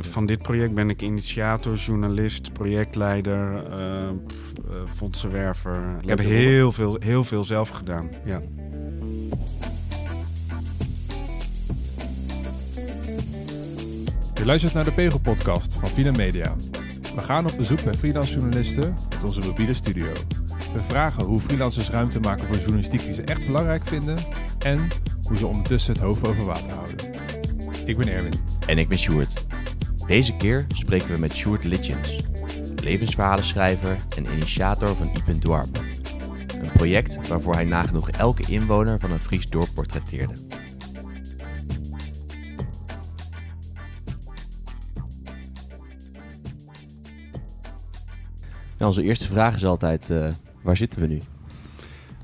van dit project ben ik initiator, journalist, projectleider, uh, fondsenwerver. Ik heb heel veel, heel veel zelf gedaan. Ja. Je luistert naar de Pegel-podcast van Vina Media. We gaan op bezoek bij freelance journalisten met onze mobiele studio. We vragen hoe freelancers ruimte maken voor journalistiek die ze echt belangrijk vinden en hoe ze ondertussen het hoofd boven water houden. Ik ben Erwin. En ik ben Sjoerd. Deze keer spreken we met Sjoerd Litjens, levensverhalenschrijver en initiator van Ipen Dwarp. Een project waarvoor hij nagenoeg elke inwoner van een Fries dorp portretteerde. Onze eerste vraag is altijd, uh, waar zitten we nu?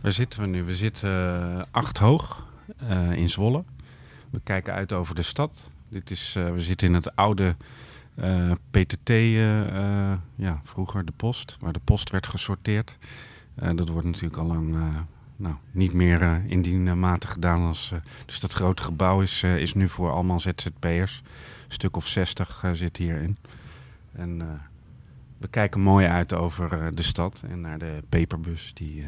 Waar zitten we nu? We zitten uh, acht hoog uh, in Zwolle. We kijken uit over de stad. Dit is, we zitten in het oude PTT, ja, vroeger de post, waar de post werd gesorteerd. dat wordt natuurlijk al lang nou, niet meer in die mate gedaan. Als, dus dat grote gebouw is, is nu voor allemaal ZZP'ers. Een stuk of zestig zit hierin. En we kijken mooi uit over eh, de stad en naar de peperbus die uh,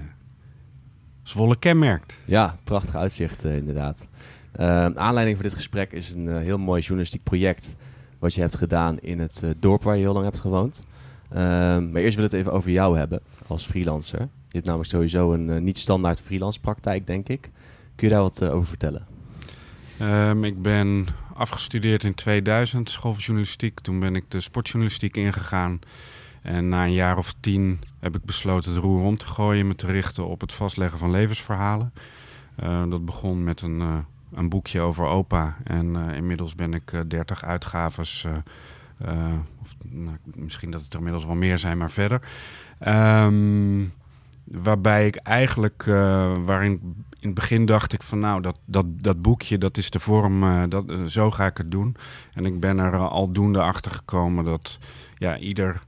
Zwolle kenmerkt. Ja, prachtig uitzicht uh, inderdaad. Aanleiding voor dit gesprek is een heel mooi journalistiek project wat je hebt gedaan in het dorp waar je heel lang hebt gewoond. maar eerst wil ik het even over jou hebben als freelancer. Je hebt namelijk sowieso een niet standaard freelance praktijk, denk ik. Kun je daar wat over vertellen? Um, ik ben afgestudeerd in 2000, school van journalistiek. Toen ben ik de sportjournalistiek ingegaan. En na een jaar of tien heb ik besloten het roer om te gooien... me te richten op het vastleggen van levensverhalen. Dat begon met een, een boekje over opa. En uh, inmiddels ben ik 30 uitgaves... of, nou, misschien dat het er inmiddels wel meer zijn, maar verder. Um, waarbij ik eigenlijk, waarin in het begin dacht ik van nou, dat, dat, dat boekje, dat is de vorm, dat, zo ga ik het doen. En ik ben er aldoende achter gekomen dat ja, ieder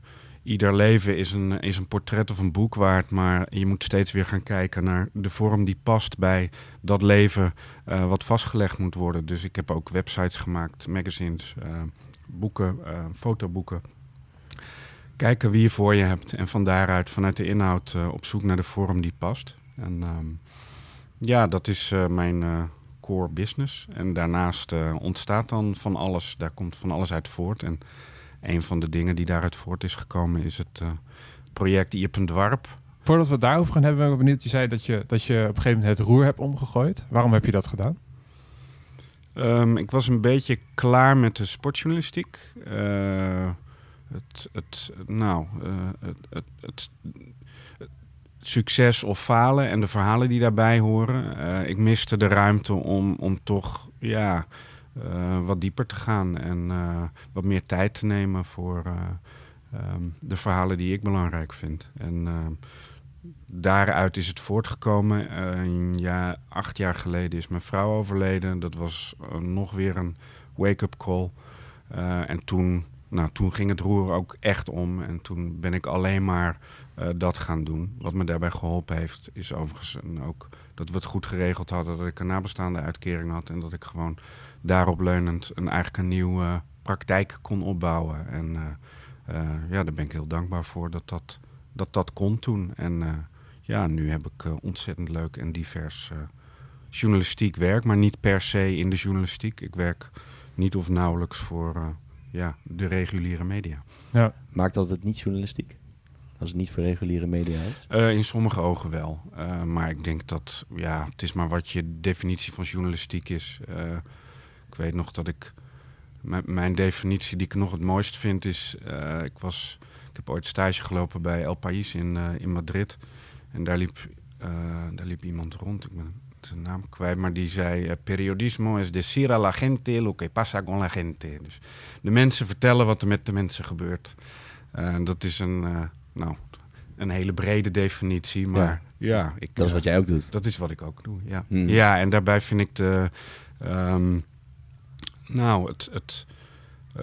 ieder leven is een, is een portret of een boek waard. Maar je moet steeds weer gaan kijken naar de vorm die past bij dat leven uh, wat vastgelegd moet worden. Dus ik heb ook websites gemaakt, magazines, uh, boeken, uh, fotoboeken. Kijken wie je voor je hebt en van daaruit, vanuit de inhoud, op zoek naar de vorm die past. En um, ja, dat is mijn core business. En daarnaast ontstaat dan van alles, daar komt van alles uit voort. En een van de dingen die daaruit voort is gekomen is het uh, project Ippendwarp. Voordat we het daarover gaan hebben, ben ik benieuwd. Je zei dat je, dat je op een gegeven moment het roer hebt omgegooid. Waarom heb je dat gedaan? Um, ik was een beetje klaar met de sportjournalistiek. Uh, het, het, nou, uh, het, het, het, succes of falen en de verhalen die daarbij horen. ik miste de ruimte om, om toch ja, uh, wat dieper te gaan en uh, wat meer tijd te nemen voor uh, um, de verhalen die ik belangrijk vind. En daaruit is het voortgekomen. jaar, acht jaar geleden is mijn vrouw overleden. Dat was nog weer een wake-up call. en toen, nou, toen ging het roer ook echt om. En toen ben ik alleen maar dat gaan doen. Wat me daarbij geholpen heeft, is overigens ook dat we het goed geregeld hadden. Dat ik een nabestaande uitkering had en dat ik gewoon daarop leunend een, eigenlijk een nieuwe praktijk kon opbouwen. En uh, uh, ja, daar ben ik heel dankbaar voor dat dat, dat, dat kon toen. En ja, nu heb ik ontzettend leuk en divers journalistiek werk, maar niet per se in de journalistiek. Ik werk niet of nauwelijks voor ja, de reguliere media. Ja. Maakt dat het niet journalistiek? Als het niet voor reguliere media is? Uh, in sommige ogen wel. Uh, maar ik denk dat, ja, het is maar wat je definitie van journalistiek is. Uh, ik weet nog dat ik. Mijn definitie die ik nog het mooist vind is. Uh, ik, was, ik heb ooit stage gelopen bij El País in, uh, in Madrid. En daar liep, uh, daar liep iemand rond. Ik ben zijn naam kwijt, maar die zei: Periodismo es decir a la gente lo que pasa con la gente. Dus de mensen vertellen wat er met de mensen gebeurt. dat is een, nou, een hele brede definitie, maar ja, ja ik, dat is wat jij ook doet. Dat is wat ik ook doe, ja. Hmm. Ja, en daarbij vind ik de. Um, nou, het, het,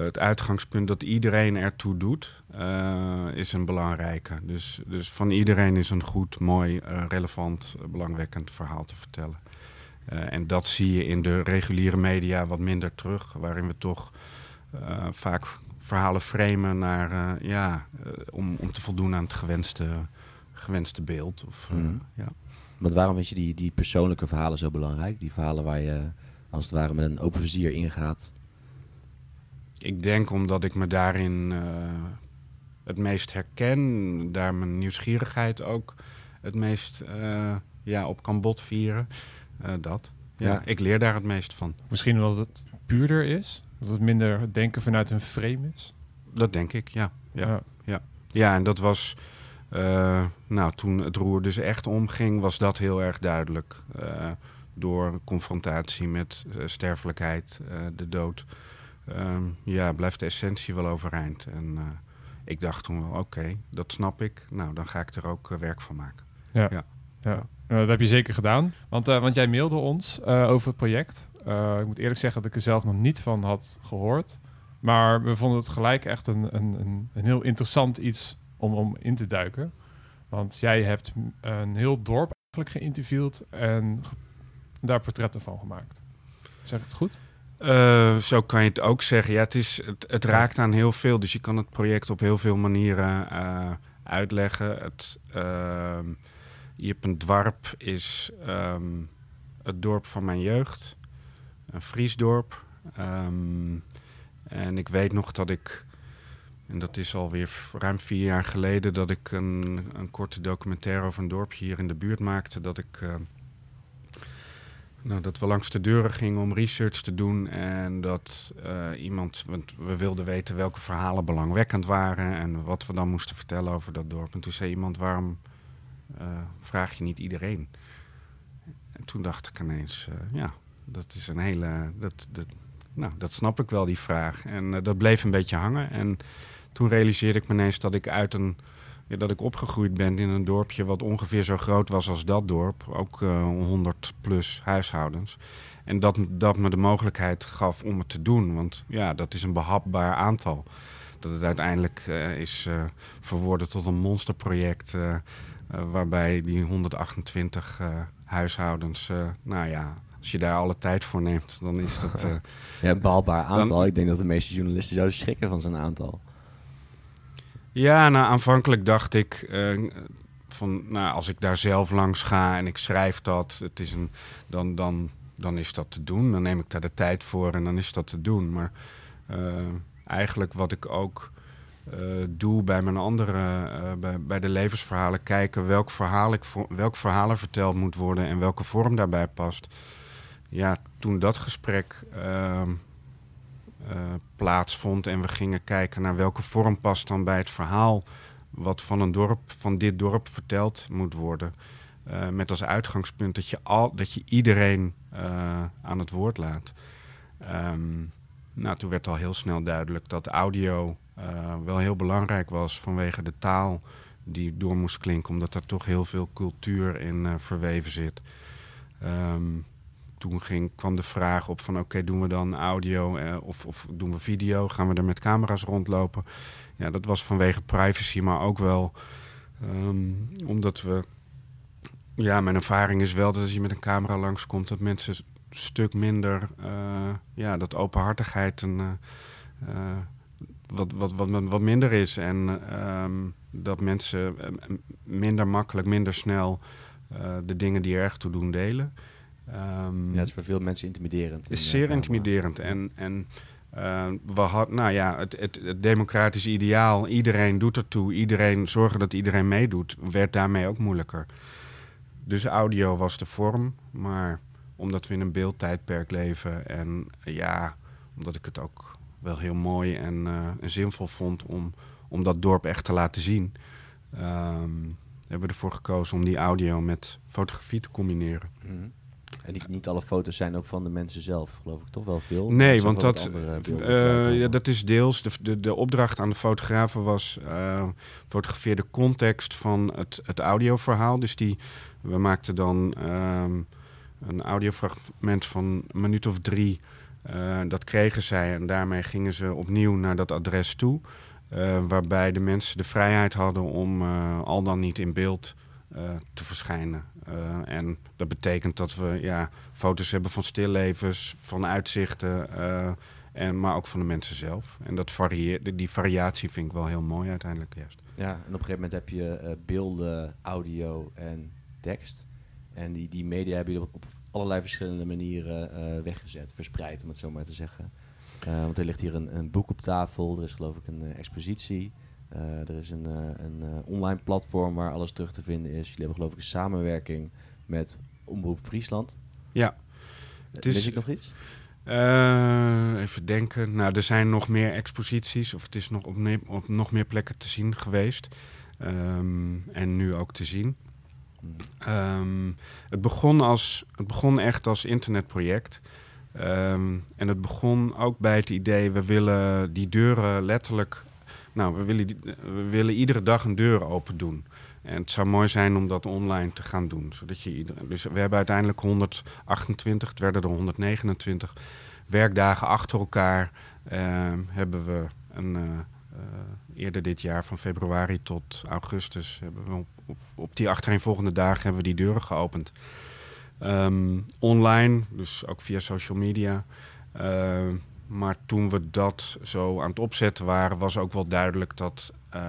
het uitgangspunt dat iedereen ertoe doet, uh, is een belangrijke. Dus, dus van iedereen is een goed, mooi, uh, relevant, belangwekkend verhaal te vertellen. En dat zie je in de reguliere media wat minder terug, waarin we toch eh, vaak verhalen framen naar, eh, ja, eh, om, om te voldoen aan het gewenste, gewenste beeld. Of, eh, Mhm. ja. Want waarom vind je die, die persoonlijke verhalen zo belangrijk? Die verhalen waar je als het ware met een open vizier ingaat. Ik denk omdat ik me daarin eh, het meest herken, daar mijn nieuwsgierigheid ook het meest eh, ja, op kan botvieren. Eh, dat. Ja, Ja. Ik leer daar het meest van. Misschien omdat het puurder is. Dat het minder denken vanuit een frame is. Dat denk ik, ja. Ja, Ja. ja en dat was... eh, nou, toen het roer dus echt omging, was dat heel erg duidelijk. Eh, door confrontatie met sterfelijkheid, eh, de dood. Ehm, ja, blijft de essentie wel overeind. En eh, ik dacht toen wel, oké, dat snap ik. Nou, dan ga ik er ook eh, werk van maken. Ja, Nou, dat heb je zeker gedaan. Want, eh, want jij mailde ons over het project. Ik moet eerlijk zeggen dat ik er zelf nog niet van had gehoord. Maar we vonden het gelijk echt een, een, een, heel interessant iets om, om in te duiken. Want jij hebt een heel dorp eigenlijk geïnterviewd en daar portretten van gemaakt. Zeg ik het goed? Eh, zo kan je het ook zeggen. Ja, het, is, het, het raakt aan heel veel. Dus je kan het project op heel veel manieren eh, uitleggen. Het, Iepen Dwarp is ehm, het dorp van mijn jeugd. Een Fries dorp. Ehm, en ik weet nog dat ik... En dat is alweer ruim vier jaar geleden... dat ik een, een korte documentaire over een dorpje hier in de buurt maakte. Dat ik... nou, dat we langs de deuren gingen om research te doen. En dat eh, iemand, want we wilden weten welke verhalen belangwekkend waren. En wat we dan moesten vertellen over dat dorp. En toen zei iemand: waarom eh, vraag je niet iedereen? En toen dacht ik ineens: eh, ja, dat is een hele. Dat, dat, nou, dat snap ik wel, die vraag. En dat bleef een beetje hangen. En toen realiseerde ik me ineens dat ik uit een. Ja, dat ik opgegroeid ben in een dorpje wat ongeveer zo groot was als dat dorp. Ook eh 100 plus huishoudens. En dat, dat me de mogelijkheid gaf om het te doen. Want ja, dat is een behapbaar aantal. Dat het uiteindelijk eh, is eh, verworden tot een monsterproject. eh, eh, waarbij die 128 eh, huishoudens, eh, nou ja, als je daar alle tijd voor neemt, dan is dat. eh, Ja, een behapbaar aantal. Dan- ik denk dat de meeste journalisten zouden schrikken van zo'n aantal. Ja, nou, aanvankelijk dacht ik eh, van, nou, als ik daar zelf langs ga en ik schrijf dat, het is een, dan, dan, dan is dat te doen. Dan neem ik daar de tijd voor en dan is dat te doen. Maar eh, eigenlijk wat ik ook eh, doe bij mijn andere, bij, bij de levensverhalen, kijken welk verhaal, ik welk verhaal er verteld moet worden en welke vorm daarbij past. Ja, toen dat gesprek ehm, eh, plaatsvond en we gingen kijken naar welke vorm past dan bij het verhaal wat van een dorp, van dit dorp verteld moet worden. Eh, met als uitgangspunt dat je, al, dat je iedereen eh, aan het woord laat. Ehm, nou, toen werd al heel snel duidelijk dat audio eh, wel heel belangrijk was vanwege de taal die door moest klinken, omdat er toch heel veel cultuur in eh, verweven zit. Ehm, ging, kwam de vraag op van oké, doen we dan audio eh, of, of doen we video? Gaan we er met camera's rondlopen? Ja, dat was vanwege privacy, maar ook wel ehm, omdat we... Ja, mijn ervaring is wel dat als je met een camera langskomt... dat mensen een stuk minder... eh, ja, dat openhartigheid een, eh, eh, wat, wat, wat, wat minder is. En ehm, dat mensen minder makkelijk, minder snel... de dingen die er echt toe doen delen. Ehm, Ja, het is voor veel mensen intimiderend. het is in, zeer eh, intimiderend. En, en eh, we hadden, nou ja, het, het, het democratische ideaal, iedereen doet ertoe, iedereen zorgen dat iedereen meedoet, werd daarmee ook moeilijker. Dus audio was de vorm, maar omdat we in een beeldtijdperk leven en ja, omdat ik het ook wel heel mooi en, eh, en zinvol vond om, om dat dorp echt te laten zien, ehm, hebben we ervoor gekozen om die audio met fotografie te combineren. Mhm. En niet, niet alle foto's zijn ook van de mensen zelf, geloof ik toch wel veel. Nee, want dat, beelden eh, voorbij ja, dat is deels. De, de, de opdracht aan de fotografen was. eh fotografeer de context van het, het audioverhaal. Dus die, we maakten dan ehm, een audiofragment van een minuut of drie. Eh, dat kregen zij en daarmee gingen ze opnieuw naar dat adres toe. eh, waarbij de mensen de vrijheid hadden om eh, al dan niet in beeld eh, te verschijnen. Eh, en dat betekent dat we ja, foto's hebben van stillevens, van uitzichten. eh, En, maar ook van de mensen zelf. En dat varieert, die variatie vind ik wel heel mooi uiteindelijk juist. Ja, en op een gegeven moment heb je beelden, audio en tekst. En die, die media hebben je op, allerlei verschillende manieren weggezet, verspreid om het zo maar te zeggen. Want er ligt hier een, een, boek op tafel, er is geloof ik een expositie. Er is een, een online platform waar alles terug te vinden is. Jullie hebben geloof ik een samenwerking met Omroep Friesland. Ja. Het is, ik nog iets? Uh, even denken. Nou, er zijn nog meer exposities, of het is nog op, op nog meer plekken te zien geweest. Um, en nu ook te zien. Um, het, begon als, het begon echt als internetproject. Um, en het begon ook bij het idee, we willen die deuren letterlijk... Nou, we willen, we willen iedere dag een deur open doen. En het zou mooi zijn om dat online te gaan doen. Zodat je iedereen, dus we hebben uiteindelijk 128, het werden er 129 werkdagen achter elkaar. Uh, hebben we een, uh, uh, eerder dit jaar, van februari tot augustus, hebben we op, op, op die achtereenvolgende dagen hebben we die deuren geopend. Um, online, dus ook via social media. Ehm, maar toen we dat zo aan het opzetten waren, was ook wel duidelijk dat uh,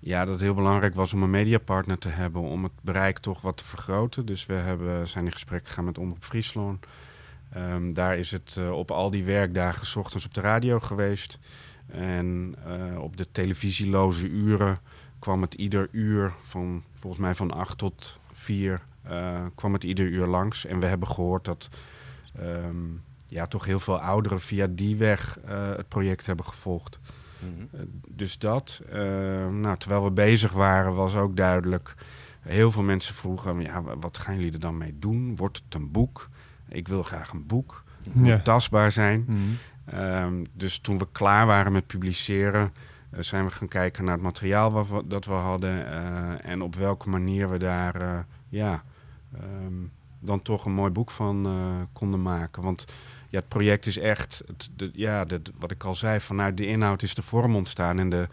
ja, dat het heel belangrijk was om een mediapartner te hebben om het bereik toch wat te vergroten. Dus we hebben, zijn in gesprek gegaan met Omroep Friesland. Um, daar is het uh, op al die werkdagen s ochtends op de radio geweest. En uh, op de televisieloze uren kwam het ieder uur, van, volgens mij van 8 tot 4, uh, eh, kwam het ieder uur langs. En we hebben gehoord dat um, ja, toch heel veel ouderen via die weg het project hebben gevolgd. Uh, dus dat. Uh, nou, terwijl we bezig waren, was ook duidelijk. Heel veel mensen vroegen: ja, wat gaan jullie er dan mee doen? Wordt het een boek? Ik wil graag een boek. Het moet ja. tastbaar zijn. Mm -hmm. um, dus toen we klaar waren met publiceren, uh, zijn we gaan kijken naar het materiaal wat we, dat we hadden. en op welke manier we daar ja, um, dan toch een mooi boek van konden maken. Want ja, het project is echt, het, de, ja, wat ik al zei, vanuit de inhoud is de vorm ontstaan. En de,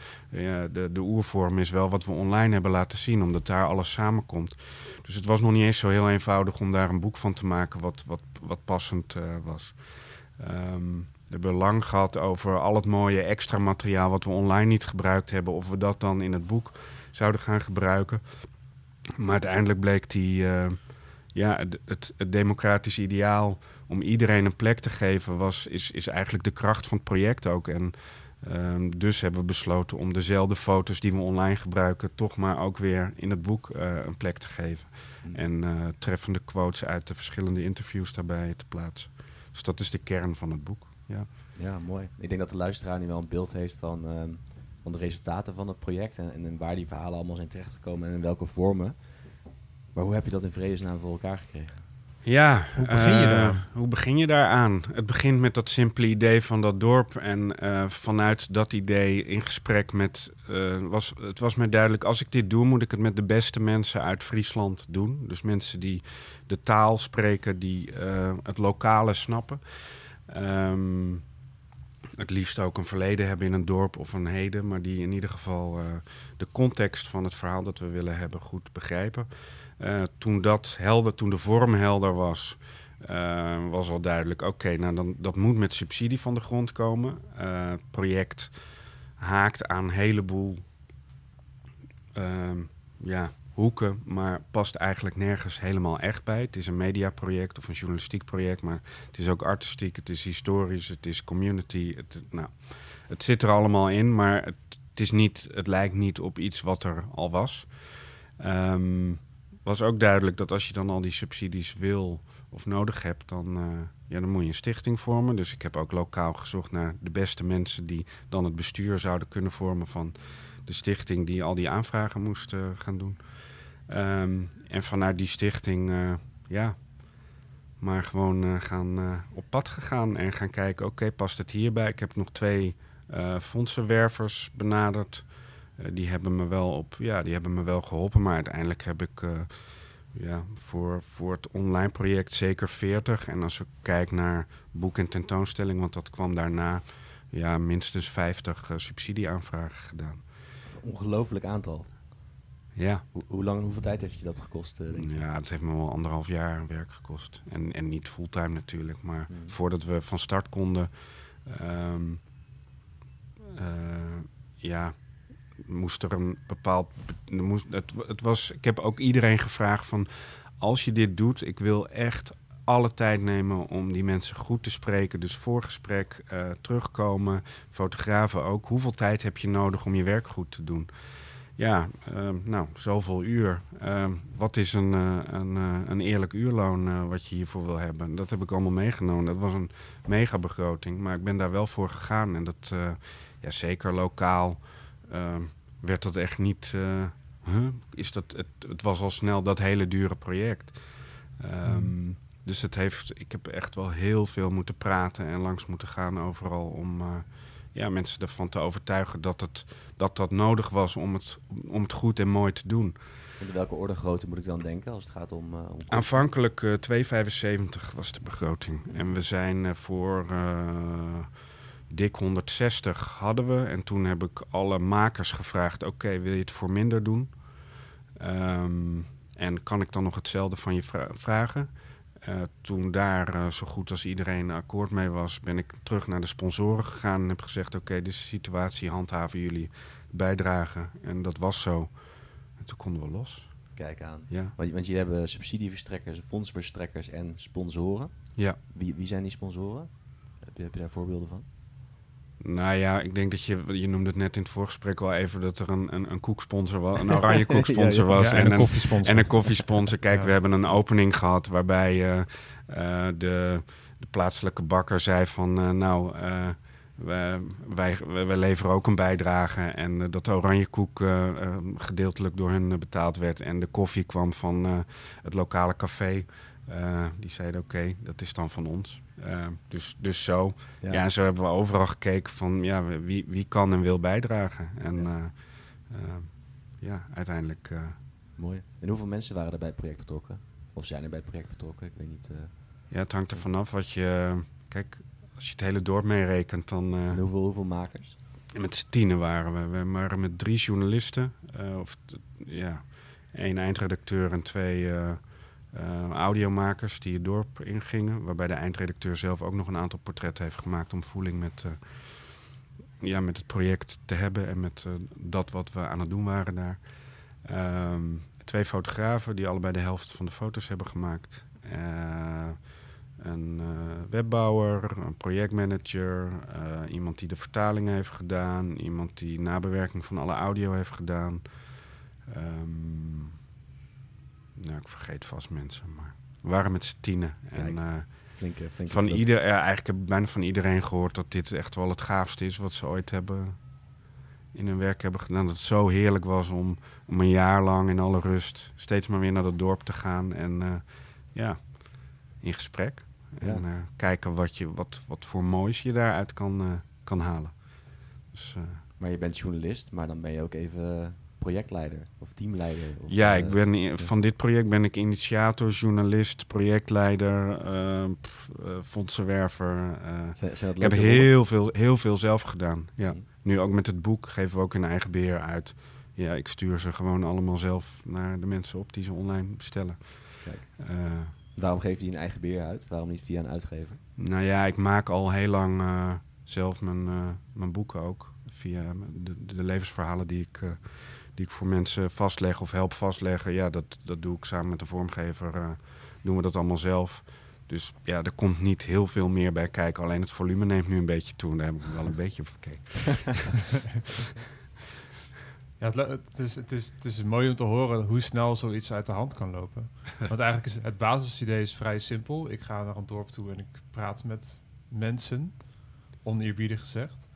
de, de oervorm is wel wat we online hebben laten zien, omdat daar alles samenkomt. Dus het was nog niet eens zo heel eenvoudig om daar een boek van te maken wat, wat, wat passend uh, was. Um, we hebben lang gehad over al het mooie extra materiaal wat we online niet gebruikt hebben, of we dat dan in het boek zouden gaan gebruiken. Maar uiteindelijk bleek die, uh, ja, het, het, het democratische ideaal om iedereen een plek te geven, was, is, is eigenlijk de kracht van het project ook. En um, dus hebben we besloten om dezelfde foto's die we online gebruiken, toch maar ook weer in het boek uh, een plek te geven. Mm. En uh, treffende quotes uit de verschillende interviews daarbij te plaatsen. Dus dat is de kern van het boek. Ja, ja mooi. Ik denk dat de luisteraar nu wel een beeld heeft van, um, van de resultaten van het project en, en waar die verhalen allemaal zijn terechtgekomen en in welke vormen. Maar hoe heb je dat in vredesnaam voor elkaar gekregen? Ja, hoe begin je, uh, daar? hoe begin je daaraan? Het begint met dat simpele idee van dat dorp. En uh, vanuit dat idee in gesprek met. Uh, was, het was mij duidelijk: als ik dit doe, moet ik het met de beste mensen uit Friesland doen. Dus mensen die de taal spreken, die het lokale snappen. Um, het liefst ook een verleden hebben in een dorp of een heden, maar die in ieder geval de context van het verhaal dat we willen hebben goed begrijpen. Uh, toen dat helder, toen de vorm helder was, uh, was al duidelijk: oké, nou dan dat moet met subsidie van de grond komen. Het project haakt aan een heleboel ehm, ja, hoeken, maar past eigenlijk nergens helemaal echt bij. Het is een mediaproject of een journalistiek project, maar het is ook artistiek, het is historisch, het is community. Het, nou, het zit er allemaal in, maar het, het, is niet, het lijkt niet op iets wat er al was. Um, was ook duidelijk dat als je dan al die subsidies wil of nodig hebt, dan, uh, ja, dan moet je een stichting vormen. Dus ik heb ook lokaal gezocht naar de beste mensen die dan het bestuur zouden kunnen vormen van de stichting die al die aanvragen moest uh, gaan doen. Um, en vanuit die stichting, uh, ja, maar gewoon gaan op pad gegaan en gaan kijken, oké, past het hierbij? Ik heb nog twee fondsenwervers benaderd. Uh, die hebben me wel op, ja, die hebben me wel geholpen. Maar uiteindelijk heb ik uh, ja, voor, voor het online project zeker 40. En als ik kijk naar boek en tentoonstelling, want dat kwam daarna, ja, minstens 50 uh, subsidieaanvragen gedaan. Een ongelooflijk aantal. Ja. Hoe, hoe lang, hoeveel tijd heeft je dat gekost? eh, denk? Ja, dat heeft me wel anderhalf jaar werk gekost. En, en niet fulltime natuurlijk. Maar Hmm. voordat we van start konden... ehm, eh, ja, moest er een bepaald... moest, het, het was, ik heb ook iedereen gevraagd van... Als je dit doet, ik wil echt alle tijd nemen om die mensen goed te spreken. Dus voorgesprek, eh, terugkomen, fotografen ook. Hoeveel tijd heb je nodig om je werk goed te doen? Ja, ehm, nou, zoveel uur. Ehm, wat is een, eh, een, eh, een eerlijk uurloon eh, wat je hiervoor wil hebben? Dat heb ik allemaal meegenomen. Dat was een mega begroting, maar ik ben daar wel voor gegaan. En dat, eh, ja, zeker lokaal, werd dat echt niet... eh, huh? is dat, het, het was al snel dat hele dure project. Ehm, Dus het heeft, ik heb echt wel heel veel moeten praten en langs moeten gaan overal om eh, ja, mensen ervan te overtuigen dat, het, dat dat nodig was om het, om het goed en mooi te doen. En welke orde grootte moet ik dan denken als het gaat om... eh, om Aanvankelijk eh 2,75 was de begroting. En we zijn voor dik 160 hadden we. En toen heb ik alle makers gevraagd: oké, wil je het voor minder doen? Ehm, en kan ik dan nog hetzelfde van je vra- vragen? Eh, toen daar eh, zo goed als iedereen akkoord mee was, ben ik terug naar de sponsoren gegaan en heb gezegd: Oké, de situatie, handhaven jullie bijdragen. En dat was zo. En toen konden we los. Kijk aan. Ja. Want, want jullie hebben subsidieverstrekkers, fondsverstrekkers en sponsoren. ja. Wie, wie zijn die sponsoren? Heb je, heb je daar voorbeelden van? Nou ja, ik denk dat je, je noemde het net in het voorgesprek wel even dat er een, een, een koeksponsor was, een oranje koeksponsor Ja, ja. was. En, een koffiesponsor. en een koffiesponsor. Kijk, we hebben een opening gehad waarbij eh, eh, de, de plaatselijke bakker zei van eh, nou, wij, wij, wij leveren ook een bijdrage. En dat de oranje koek gedeeltelijk door hun eh, betaald werd. En de koffie kwam van het lokale café. Eh, die zeiden oké, dat is dan van ons. Eh, dus, dus zo. Ja. en zo hebben we overal gekeken van ja, wie, wie kan en wil bijdragen. En Ja. ja, ja uiteindelijk. eh, Mooi. En hoeveel mensen waren er bij het project betrokken? Of zijn er bij het project betrokken? Ik weet niet. eh, ja, het hangt er vanaf wat je. Kijk, als je het hele dorp meerekent, dan. eh, hoeveel, hoeveel makers? met z'n tienen waren we. We waren met drie journalisten. eh, of ja, één eindredacteur en twee eh, eh, audiomakers die het dorp ingingen. Waarbij de eindredacteur zelf ook nog een aantal portretten heeft gemaakt om voeling met, eh, ja, met het project te hebben en met eh, dat wat we aan het doen waren daar. Ehm, twee fotografen die allebei de helft van de foto's hebben gemaakt. Eh, een webbouwer, een projectmanager, iemand die de vertaling heeft gedaan, iemand die nabewerking van alle audio heeft gedaan. Ehm, nou, ik vergeet vast mensen, maar we waren met z'n tienen. Kijk. En eh, Flinke, flinke van club. ieder, ja, eigenlijk heb ik bijna van iedereen gehoord dat dit echt wel het gaafste is wat ze ooit hebben in hun werk hebben gedaan. Dat het zo heerlijk was om, om een jaar lang in alle rust steeds maar weer naar dat dorp te gaan en eh, ja, in gesprek. Ja. En eh, kijken wat, je, wat, wat voor moois je daaruit kan, kan halen. Dus, Maar je bent journalist, maar dan ben je ook even projectleider of teamleider. Of, ja, eh, ik ben, i- van dit project ben ik initiator, journalist, projectleider, eh, pff, eh, fondsenwerver. eh. Zijn, zijn dat ik heb heel veel, heel veel zelf gedaan. Ja. Mm. Nu ook met het boek geven we ook in eigen beheer uit. Ja, ik stuur ze gewoon allemaal zelf naar de mensen op die ze online bestellen. Kijk. Eh, Waarom geef je een eigen beheer uit? Waarom niet via een uitgever? nou ja, ik maak al heel lang eh, zelf mijn, eh, mijn boeken ook. Via de, de levensverhalen die ik, eh, die ik voor mensen vastleg of help vastleggen. Ja, dat, dat doe ik samen met de vormgever. eh, doen we dat allemaal zelf. Dus ja, er komt niet heel veel meer bij kijken. Alleen het volume neemt nu een beetje toe. En daar heb ik wel een beetje op gekeken. Ja, het, is, het, is, het is mooi om te horen hoe snel zoiets uit de hand kan lopen. Want eigenlijk is het basisidee is vrij simpel. Ik ga naar een dorp toe en ik praat met mensen, oneerbiedig gezegd.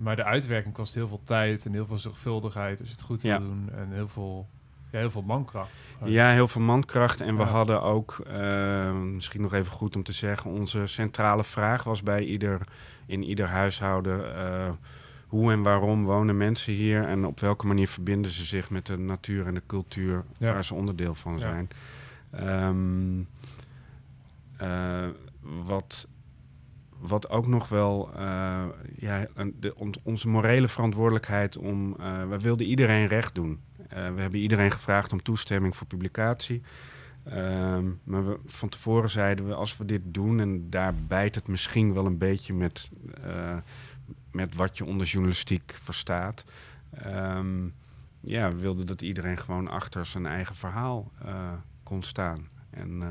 Maar de uitwerking kost heel veel tijd en heel veel zorgvuldigheid als je het goed wil Ja. doen. En heel veel, ja, heel veel mankracht. Ja, heel veel mankracht. En we hadden ook, eh, misschien nog even goed om te zeggen, onze centrale vraag was bij ieder, in ieder huishouden. eh, hoe en waarom wonen mensen hier en op welke manier verbinden ze zich met de natuur en de cultuur Ja. waar ze onderdeel van Ja. zijn. Ehm, eh, wat, wat ook nog wel, eh, ja, de, on- onze morele verantwoordelijkheid om, eh we wilden iedereen recht doen. Eh, we hebben iedereen gevraagd om toestemming voor publicatie. Ehm, maar we, van tevoren zeiden we, als we dit doen... en daar bijt het misschien wel een beetje met, met wat je onder journalistiek verstaat... Ehm, ja, we wilden dat iedereen gewoon achter zijn eigen verhaal kon staan. En,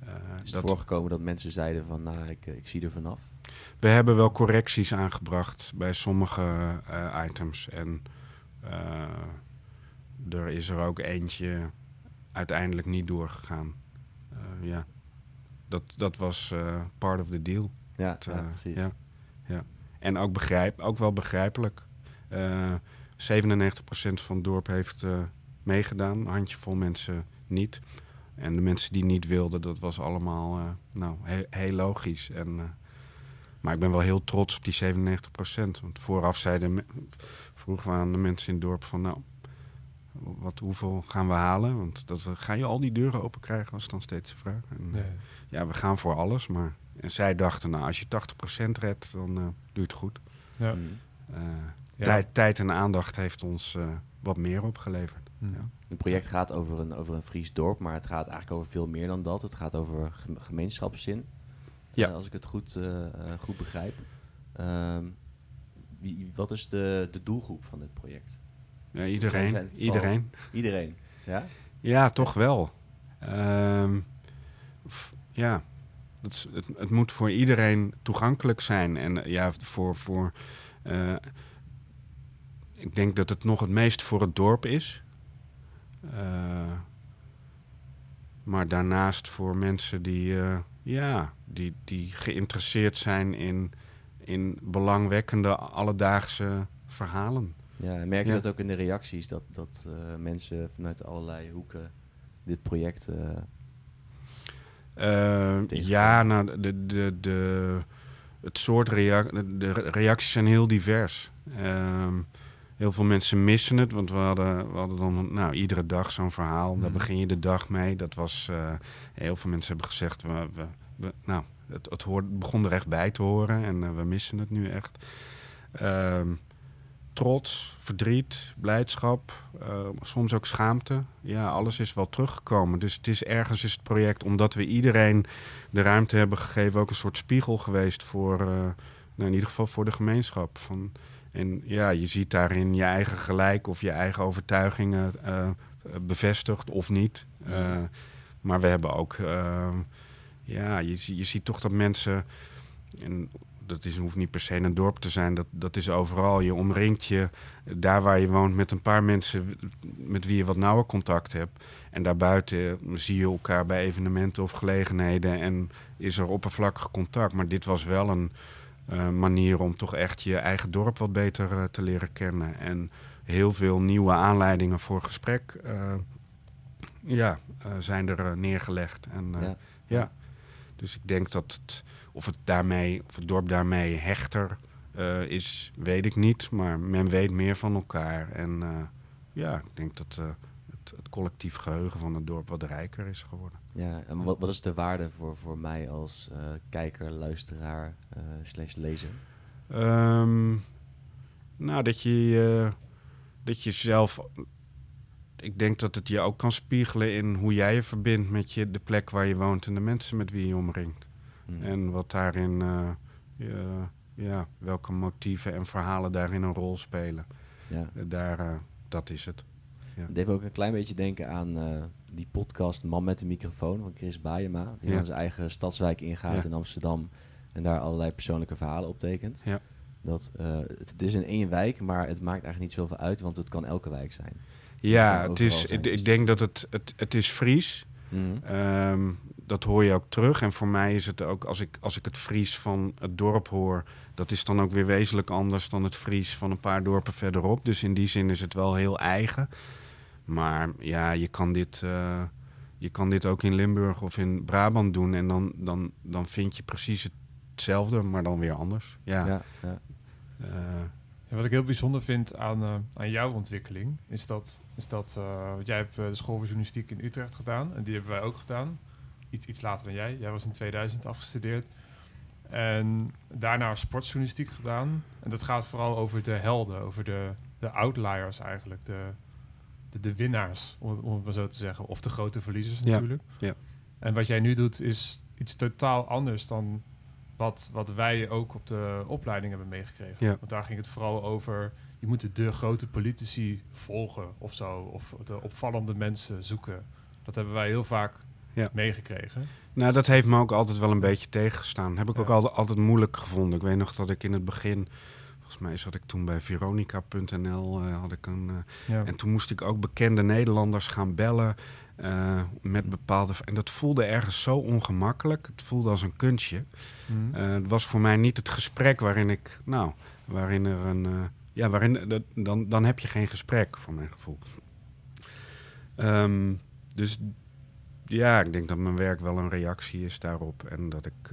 Is het dat... voorgekomen dat mensen zeiden van, nou, ik, ik zie er vanaf? We hebben wel correcties aangebracht bij sommige items. En er is er ook eentje uiteindelijk niet doorgegaan. ja, dat, dat was part of the deal. Ja, ja precies. Ja, ja. En ook, begrijp, ook wel begrijpelijk. 97% van het dorp heeft meegedaan, een handjevol mensen niet. En de mensen die niet wilden, dat was allemaal uh, nou, heel logisch. En, uh, maar ik ben wel heel trots op die 97%. Want vooraf zeiden, vroegen we aan de mensen in het dorp van... nou, wat, hoeveel gaan we halen? Want dat, ga je al die deuren open krijgen, was dan steeds de vraag. En, nee. Ja, we gaan voor alles. Maar en zij dachten, nou, als je 80% redt, dan doe je het goed. Ja. Tijd, tijd en aandacht heeft ons uh, wat meer opgeleverd. Ja. Het project gaat over een, over een Fries dorp, maar het gaat eigenlijk over veel meer dan dat. Het gaat over gemeenschapszin, ja. Uh, als ik het goed, uh, goed begrijp. Ehm, wie, wat is de, de doelgroep van dit project? Ja, iedereen. Iedereen. Iedereen, ja? Ja, toch wel. Um, ja, het, het, het, moet voor iedereen toegankelijk zijn. En ja, voor... voor ik denk dat het nog het meest voor het dorp is. Uh, maar daarnaast voor mensen die, uh, ja, die, die geïnteresseerd zijn in, in belangwekkende alledaagse verhalen. Ja, en merk je dat ook in de reacties, dat, dat uh, mensen vanuit allerlei hoeken dit project. ja, nou, de, de, de, het soort reacties, de reacties zijn heel divers. Uh, Heel veel mensen missen het, want we hadden, we hadden dan nou, iedere dag zo'n verhaal. Daar mhm. begin je de dag mee. Dat was, uh, heel veel mensen hebben gezegd, we, we, we nou, het, het hoort, begon er echt bij te horen en uh, we missen het nu echt. Uh, trots, verdriet, blijdschap, uh, soms ook schaamte. Ja, alles is wel teruggekomen. Dus het is ergens is het project, omdat we iedereen de ruimte hebben gegeven, ook een soort spiegel geweest voor, nou, in ieder geval voor de gemeenschap. Van, en ja, je ziet daarin je eigen gelijk of je eigen overtuigingen uh, bevestigd of niet. Uh, maar we hebben ook, uh, ja, je, je ziet toch dat mensen, en dat is, hoeft niet per se een dorp te zijn, dat, dat is overal. Je omringt je daar waar je woont met een paar mensen met wie je wat nauwer contact hebt. En daarbuiten zie je elkaar bij evenementen of gelegenheden en is er oppervlakkig contact. Maar dit was wel een manier om toch echt je eigen dorp wat beter uh, te leren kennen. En heel veel nieuwe aanleidingen voor gesprek uh, ja, zijn er neergelegd. En, ja. ja. Dus ik denk dat het, of het, daarmee, of het dorp daarmee hechter is, weet ik niet. Maar men weet meer van elkaar. En ja, ik denk dat het, collectief geheugen van het dorp wat rijker is geworden. Ja, en wat, wat is de waarde voor, voor mij als uh, kijker, luisteraar, uh, slash lezer? Um, nou, dat je, uh, dat je zelf... Ik denk dat het je ook kan spiegelen in hoe jij je verbindt met je, de plek waar je woont en de mensen met wie je omringt. Hmm. En wat daarin, je, ja, welke motieven en verhalen daarin een rol spelen. Ja. Daar, dat is het. Ja. Deed ook een klein beetje denken aan uh, die podcast Man met de microfoon van Chris Baayema. Die ja. zijn eigen stadswijk ingaat in Amsterdam en daar allerlei persoonlijke verhalen optekent. Ja. Dat, uh, het, is in één wijk, maar het maakt eigenlijk niet zoveel uit, want het kan elke wijk zijn. Ja, het, is, ik denk dat het, het, het is Fries. Mm um, dat hoor je ook terug. En voor mij is het ook, als ik, als ik het Fries van het dorp hoor, dat is dan ook weer wezenlijk anders dan het Fries van een paar dorpen verderop. Dus in die zin is het wel heel eigen. Maar ja, je kan dit, uh, je kan dit ook in Limburg of in Brabant doen. En dan, dan, dan vind je precies hetzelfde, maar dan weer anders. Ja. ja, ja. Uh, ja wat ik heel bijzonder vind aan, uh, aan jouw ontwikkeling, is dat, is dat jij hebt de school voor journalistiek in Utrecht gedaan. En die hebben wij ook gedaan. Iets, iets later dan jij. Jij was in 2000 afgestudeerd. En daarna sportjournalistiek gedaan. En dat gaat vooral over de helden, over de, de outliers eigenlijk. De, de, de winnaars, om, het- om het maar zo te zeggen. Of de grote verliezers Ja, natuurlijk. ja. En wat jij nu doet is iets totaal anders dan wat, wat wij ook op de opleiding hebben meegekregen. Ja. Want daar ging het vooral over, je moet de grote politici volgen of zo. Of de opvallende mensen zoeken. Dat hebben wij heel vaak Ja. meegekregen. Nou, dat heeft me ook altijd wel een beetje tegengestaan. Heb ik ook Ja. altijd, altijd moeilijk gevonden. Ik weet nog dat ik in het begin... Volgens mij zat ik toen bij Veronica.nl. eh, had ik een, eh, Ja. en toen moest ik ook bekende Nederlanders gaan bellen. eh, met bepaalde... En dat voelde ergens zo ongemakkelijk. Het voelde als een kunstje. Eh, het was voor mij niet het gesprek waarin ik... Nou, waarin er een... ja, waarin... dat- dan, dan heb je geen gesprek, voor mijn gevoel. Ehm, dus ja, ik denk dat mijn werk wel een reactie is daarop. En dat ik...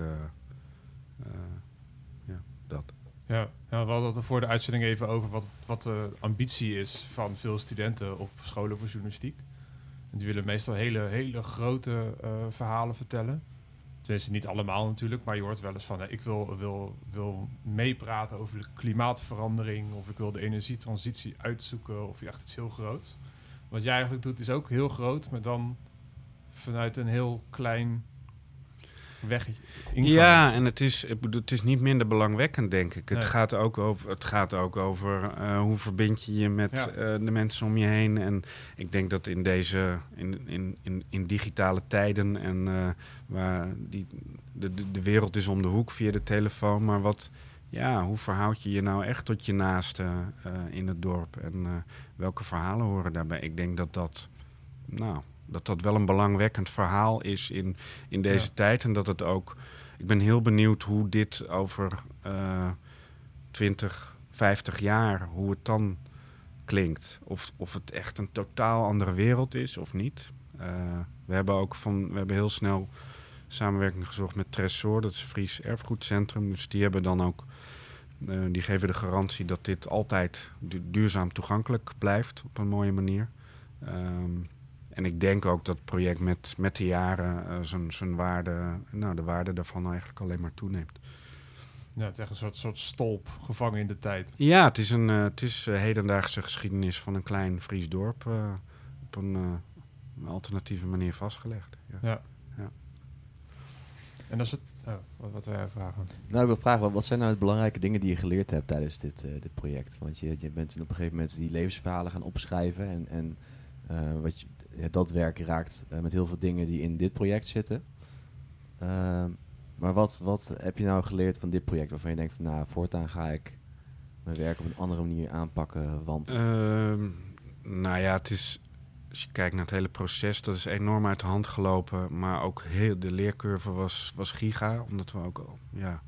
ja, dat. Ja, we hadden het voor de uitzending even over wat, wat de ambitie is van veel studenten op scholen voor journalistiek. En die willen meestal hele, hele grote eh, verhalen vertellen. Tenminste, niet allemaal natuurlijk, maar je hoort wel eens van... eh, ik wil, wil, wil meepraten over de klimaatverandering... of ik wil de energietransitie uitzoeken of echt iets heel groots. Wat jij eigenlijk doet is ook heel groot, maar dan vanuit een heel klein weg. Ja, en het is, het is niet minder belangwekkend, denk ik. Het, Nee. gaat, ook over, het gaat ook over eh, hoe verbind je je met Ja. eh, de mensen om je heen. En ik denk dat in deze, in, in, in, in digitale tijden en eh, waar die, de, de, de wereld is om de hoek via de telefoon. Maar wat, ja, hoe verhoud je je nou echt tot je naaste eh, in het dorp? En welke verhalen horen daarbij? Ik denk dat dat, nou, dat dat wel een belangwekkend verhaal is in, in deze Ja. tijd. En dat het ook. Ik ben heel benieuwd hoe dit over eh 20, 50 jaar, hoe het dan klinkt. Of, of het echt een totaal andere wereld is of niet. Eh, we hebben ook van, we hebben heel snel samenwerking gezocht met Tresor, dat is Fries erfgoedcentrum. Dus die hebben dan ook, eh, die geven de garantie dat dit altijd du- duurzaam toegankelijk blijft op een mooie manier. Ehm, en ik denk ook dat het project met, met de jaren eh, zijn, zijn waarde, nou, de waarde daarvan eigenlijk alleen maar toeneemt. Ja, het is echt een soort, soort stolp gevangen in de tijd. Ja, het is een eh, het is, eh, hedendaagse geschiedenis van een klein Fries dorp eh, op een, eh, een alternatieve manier vastgelegd. Ja. Ja. Ja. En dat is het. Oh, wat, wat wil jij vragen? Nou, ik wil vragen, wat- wat zijn nou de belangrijke dingen die je geleerd hebt tijdens dit, eh, dit project? Want je, je bent op een gegeven moment die levensverhalen gaan opschrijven. En, en eh, wat je, ja, dat werk raakt eh, met heel veel dingen die in dit project zitten. Ehm, maar wat, wat heb je nou geleerd van dit project waarvan je denkt van nou, voortaan ga ik mijn werk op een andere manier aanpakken, want... Ehm, nou ja, het is, als je kijkt naar het hele proces, dat is enorm uit de hand gelopen. Maar ook heel, de leercurve was, was giga, omdat we ook al, ja,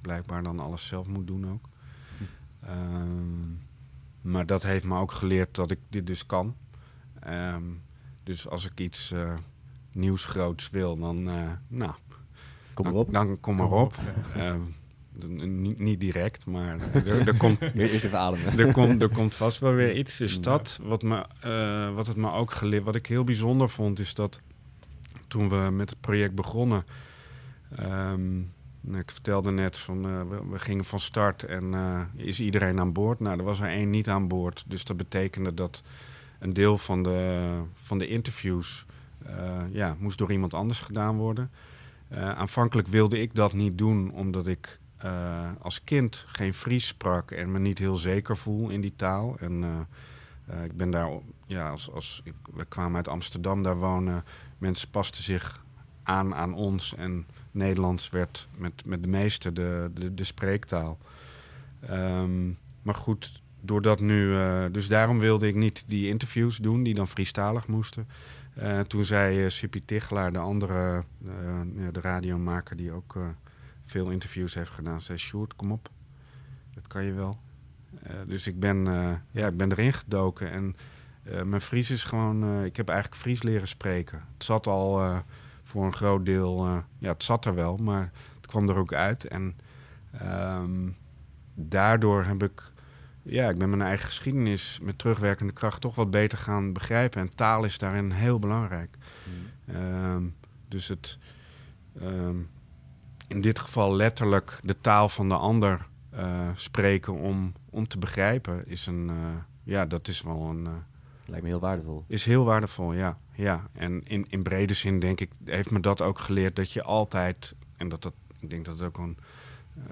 blijkbaar dan alles zelf moeten doen ook. Ehm, maar dat heeft me ook geleerd dat ik dit dus kan. Dus als ik iets eh, nieuws groots wil, dan, eh, nou, Kom dan, erop. dan kom maar op. Ehm, dan- niet, niet direct, maar er, er komt, Weer eerst even ademen. er, komt, er komt vast wel weer iets. Dus dat, wat, me, eh, wat het me ook geleerd, wat ik heel bijzonder vond, is dat toen we met het project begonnen. ehm, nou, ik vertelde net van eh, we, we gingen van start en eh, is iedereen aan boord? Nou, er was er één niet aan boord. Dus dat betekende dat een deel van de, van de interviews eh, ja, moest door iemand anders gedaan worden. Eh, aanvankelijk wilde ik dat niet doen, omdat ik eh, als kind geen Fries sprak en me niet heel zeker voel in die taal. En ik ben daar, ja, als, als we kwamen uit Amsterdam daar wonen. Mensen pasten zich aan aan ons en Nederlands werd met, met de meeste de, de, de spreektaal. Ehm, maar goed, doordat nu, eh, dus daarom wilde ik niet die interviews doen die dan Friestalig moesten. Eh, toen zei eh Sippy Tichelaar, de andere, de radiomaker die ook veel interviews heeft gedaan, zei Sjoerd, kom op, dat kan je wel. Dus ik ben, ja, ik ben erin gedoken en mijn Fries is gewoon, ik heb eigenlijk Fries leren spreken. Het zat al voor een groot deel, ja, het zat er wel, maar het kwam er ook uit. En ehm, daardoor heb ik, ja, ik ben mijn eigen geschiedenis met terugwerkende kracht toch wat beter gaan begrijpen. En taal is daarin heel belangrijk. Ehm, dus het, ehm, in dit geval letterlijk de taal van de ander eh, spreken om, om te begrijpen, is een, eh, ja, dat is wel een, eh, Lijkt me heel waardevol. Is heel waardevol, ja. ja. En in, in brede zin denk ik, heeft me dat ook geleerd dat je altijd, en dat dat, ik denk dat het ook een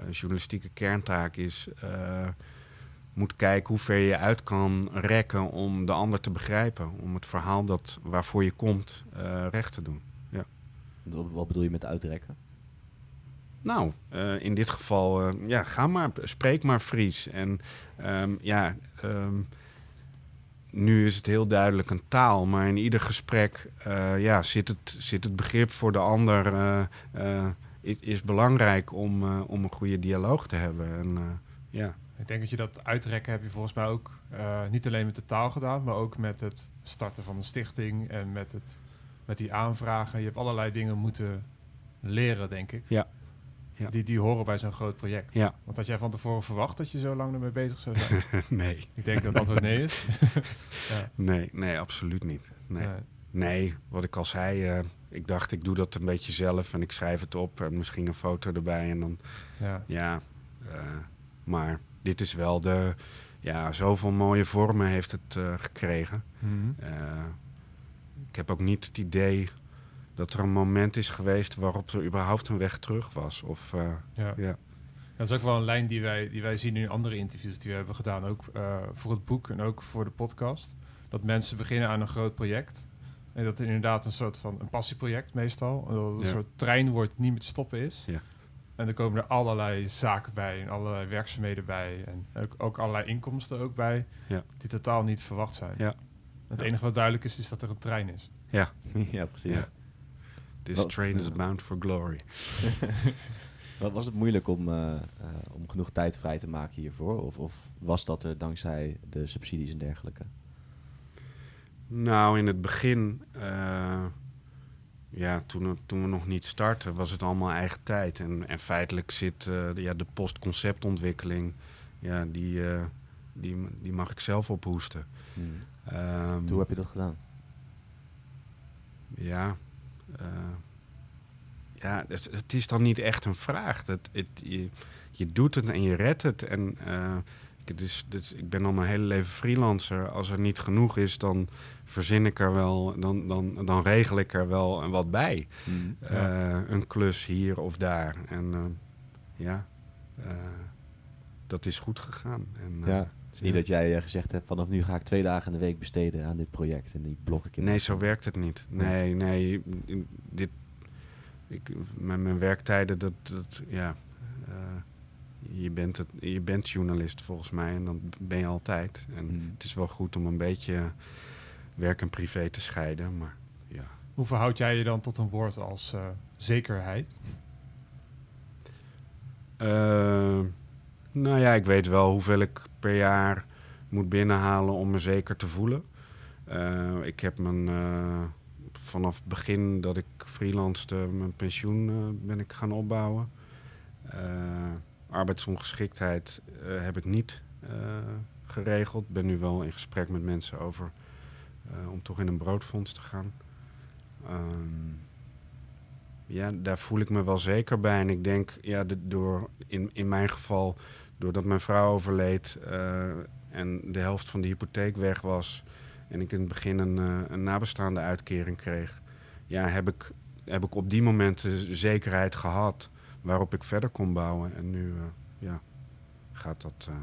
journalistieke kerntaak is, moet kijken hoe ver je uit kan rekken om de ander te begrijpen. Om het verhaal dat, waarvoor je komt uh, recht te doen. Ja. Wat bedoel je met uitrekken? Nou, uh, in dit geval, uh, ja, ga maar, spreek maar Fries. En um, ja, um, nu is het heel duidelijk een taal, maar in ieder gesprek ja, zit, het, zit het begrip voor de ander. is belangrijk om, om een goede dialoog te hebben. En, ja. Ik denk dat je dat uitrekken heb je volgens mij ook niet alleen met de taal gedaan, maar ook met het starten van een stichting en met, het, met die aanvragen. Je hebt allerlei dingen moeten leren, denk ik. Ja. Ja. Die, die horen bij zo'n groot project. Ja. Want had jij van tevoren verwacht dat je zo lang ermee bezig zou zijn? nee. Ik denk dat het antwoord nee is. ja. Nee, nee, absoluut niet. Nee. nee. nee wat ik al zei, uh, ik dacht ik doe dat een beetje zelf en ik schrijf het op en misschien een foto erbij en dan, ja. ja uh, maar dit is wel de, ja, zoveel mooie vormen heeft het uh, gekregen. Mm -hmm. ik heb ook niet het idee dat er een moment is geweest waarop er überhaupt een weg terug was. Of, uh, ja. ja. Dat is ook wel een lijn die wij, die wij zien in andere interviews die we hebben gedaan. Ook uh, voor het boek en ook voor de podcast. Dat mensen beginnen aan een groot project. En dat het inderdaad een soort van een passieproject meestal. Dat het een soort trein wordt niet meer te stoppen is. Ja. En er komen er allerlei zaken bij en allerlei werkzaamheden bij. En ook, ook allerlei inkomsten ook bij. Ja. Die totaal niet verwacht zijn. Ja. Het enige wat duidelijk is, is dat er een trein is. Ja, ja, precies. Ja. this train is bound for glory. Wat was het moeilijk om, eh, eh, om genoeg tijd vrij te maken hiervoor? Of, of was dat er dankzij de subsidies en dergelijke? Nou, in het begin, eh, ja, toen, het- toen we nog niet startten, was het allemaal eigen tijd. En, en feitelijk zit eh, ja, de postconceptontwikkeling, ja, die, eh, die, die mag ik zelf ophoesten. Ehm, Hoe heb je dat gedaan? Ja, eh, ja het, het is dan niet echt een vraag. Dat, het, je, je doet het en je redt het. En eh, ik, het is, dus ik ben al mijn hele leven freelancer. Als er niet genoeg is, dan verzin ik er wel, dan, dan, dan regel ik er wel wat bij. Eh, een klus hier of daar. En eh, ja, eh, dat is goed gegaan. En, ja. Het is niet dat jij gezegd hebt, vanaf nu ga ik twee dagen in de week besteden aan dit project. En die blok ik in. Nee, zo werkt het niet. Nee, nee. Dit, ik, mijn, mijn werktijden, dat, dat ja. je, bent het, je bent journalist volgens mij en dan ben je altijd. En Hmm. het is wel goed om een beetje werk en privé te scheiden, maar ja. Hoe verhoud jij je dan tot een woord als eh, zekerheid? Eh, nou ja, ik weet wel hoeveel ik per jaar moet binnenhalen om me zeker te voelen. Eh, ik heb mijn, eh, vanaf het begin dat ik freelancede, mijn pensioen eh, ben ik gaan opbouwen. Eh, arbeidsongeschiktheid heb ik niet geregeld. Ben nu wel in gesprek met mensen over om toch in een broodfonds te gaan. Ehm, ja, daar voel ik me wel zeker bij. En ik denk, ja, de- door, in, in mijn geval, doordat mijn vrouw overleed eh, en de helft van de hypotheek weg was. En ik in het begin een, eh, een nabestaande uitkering kreeg. Ja, heb ik, heb ik op die momenten zekerheid gehad waarop ik verder kon bouwen. En nu, eh, ja, gaat dat eh,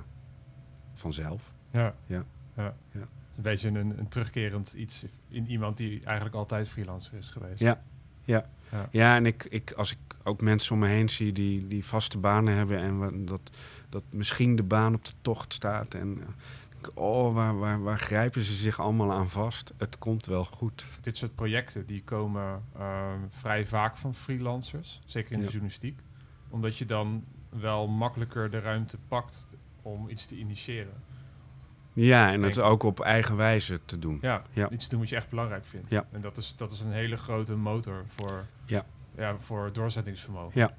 vanzelf. Ja. Ja. ja. Ja. Een beetje een, een terugkerend iets in iemand die eigenlijk altijd freelancer is geweest. Ja. Ja. Ja. Ja, en ik, ik, als ik ook mensen om me heen zie die, die vaste banen hebben en dat, dat misschien de baan op de tocht staat. En eh, oh, waar, waar, waar grijpen ze zich allemaal aan vast? Het komt wel goed. Dit soort projecten die komen ehm, vrij vaak van freelancers, zeker in de journalistiek. Omdat je dan wel makkelijker de ruimte pakt om iets te initiëren. Ja, en het ook op eigen wijze te doen. Ja, Ja. iets doen wat je echt belangrijk vindt. Ja. En dat is, dat is een hele grote motor voor, Ja. Ja, voor doorzettingsvermogen. Ja.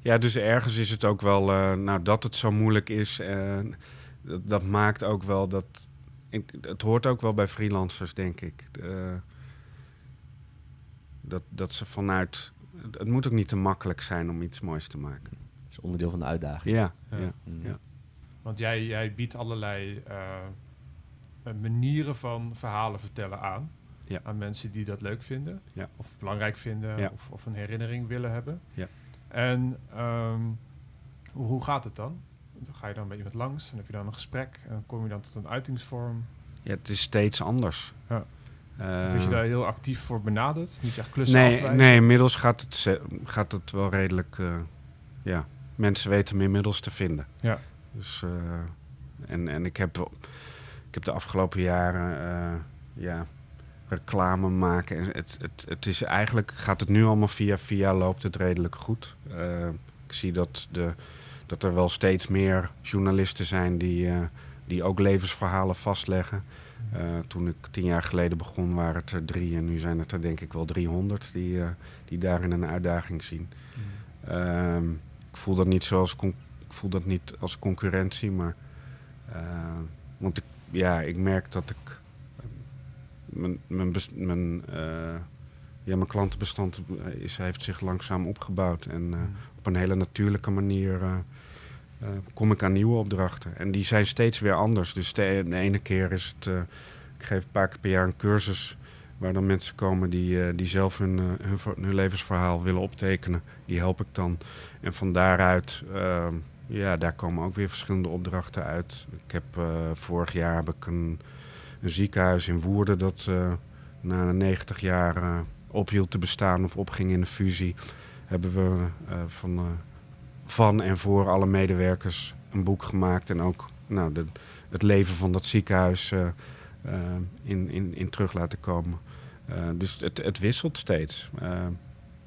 Ja, dus ergens is het ook wel, eh, nou dat het zo moeilijk is, eh, dat, dat maakt ook wel dat, ik, het hoort ook wel bij freelancers, denk ik. Eh, dat, dat ze vanuit, het, het moet ook niet te makkelijk zijn om iets moois te maken. Dat is onderdeel van de uitdaging. Ja, Ja. ja. Mm. Ja. Want jij, jij biedt allerlei eh, eh, manieren van verhalen vertellen aan. Ja. Aan mensen die dat leuk vinden. Ja. Of belangrijk vinden. Of, of een herinnering willen hebben. Ja. En ehm, hoe, hoe gaat het dan? Dan ga je dan bij iemand langs en heb je dan een gesprek. En dan kom je dan tot een uitingsvorm. Ja, het is steeds anders. Ja. Word je daar heel actief voor benaderd? Moet je echt klussen nee, afwijzen? nee, inmiddels gaat het, gaat het wel redelijk... eh, ja, mensen weten me inmiddels te vinden. Ja. Dus, eh, en, en ik heb, ik heb de afgelopen jaren eh, ja, reclame maken. En het, het, het is eigenlijk gaat het nu allemaal via via, loopt het redelijk goed. Eh, ik zie dat, de, dat er wel steeds meer journalisten zijn die, die ook levensverhalen vastleggen. Toen ik tien jaar geleden begon waren het er drie en nu zijn het er denk ik wel 300 die, eh, die daarin een uitdaging zien. Mm. Ehm, ik voel dat niet zoals voel dat niet als concurrentie, maar eh, want ik, ja, ik merk dat ik eh, mijn, mijn, eh, ja, mijn klantenbestand is, heeft zich langzaam opgebouwd en eh, op een hele natuurlijke manier kom ik aan nieuwe opdrachten en die zijn steeds weer anders. Dus de, de ene keer is het, ik geef een paar keer per jaar een cursus waar dan mensen komen die, die zelf hun, hun levensverhaal willen optekenen. Die help ik dan. En van daaruit, ehm, ja, daar komen ook weer verschillende opdrachten uit. Ik heb eh, vorig jaar heb ik een, een ziekenhuis in Woerden dat eh, na 90 jaar eh, ophield te bestaan of opging in de fusie. Hebben we van, van en voor alle medewerkers een boek gemaakt. En ook nou, de, het leven van dat ziekenhuis in, in, in terug laten komen. Dus het, het wisselt steeds.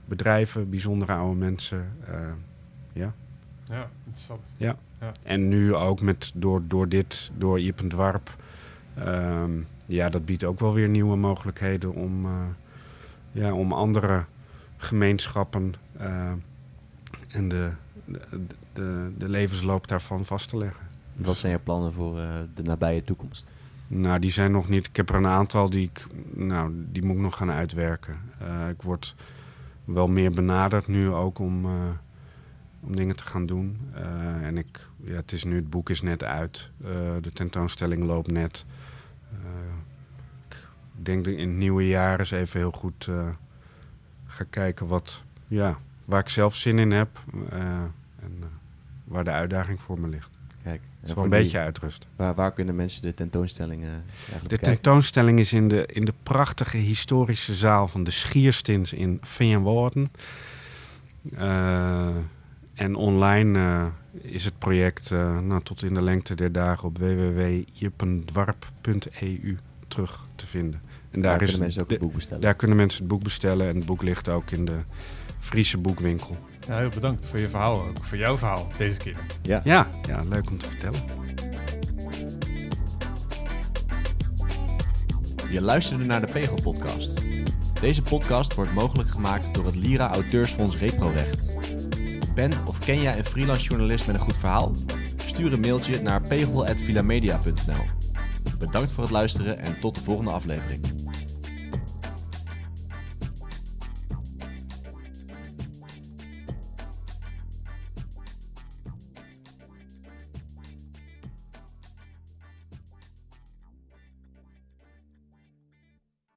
Bedrijven, bijzondere oude mensen. eh, ja. Ja, interessant. En nu ook met, door, door dit, door Iep en Dwarp. ehm, ja, dat biedt ook wel weer nieuwe mogelijkheden om, eh, ja, om andere gemeenschappen eh, en de, de, de, de levensloop daarvan vast te leggen. Wat zijn je plannen voor eh, de nabije toekomst? Nou, die zijn nog niet. Ik heb er een aantal die ik, nou, die moet ik nog gaan uitwerken. Eh, ik word wel meer benaderd nu ook om, eh, om dingen te gaan doen. Eh, en ik, ja, het is nu, het boek is net uit. Eh, de tentoonstelling loopt net. Eh, ik denk dat ik in het nieuwe jaar eens even heel goed ga kijken wat, ja, waar ik zelf zin in heb. en waar de uitdaging voor me ligt. Kijk, is wel een die- beetje uitrusten. Waar, waar kunnen mensen de tentoonstelling eh, eigenlijk De tentoonstelling is in de, in de prachtige historische zaal van de Schierstins in Veenwoorden. Eh en online eh, is het project eh, nou, tot in de lengte der dagen op www.jippendwarp.eu terug te vinden. En Daar daar, is kunnen mensen ook het boek bestellen. daar kunnen mensen het boek bestellen en het boek ligt ook in de Friese boekwinkel. Ja, heel bedankt voor je verhaal ook. Voor jouw verhaal deze keer. Ja. Ja, ja leuk om te vertellen. Je luisterde naar de Pegel Podcast. Deze podcast wordt mogelijk gemaakt door het Lira Auteursfonds Reprorecht. Ben of ken jij een freelance journalist met een goed verhaal? Stuur een mailtje naar pegel.vilamedia.nl Bedankt voor het luisteren en tot de volgende aflevering.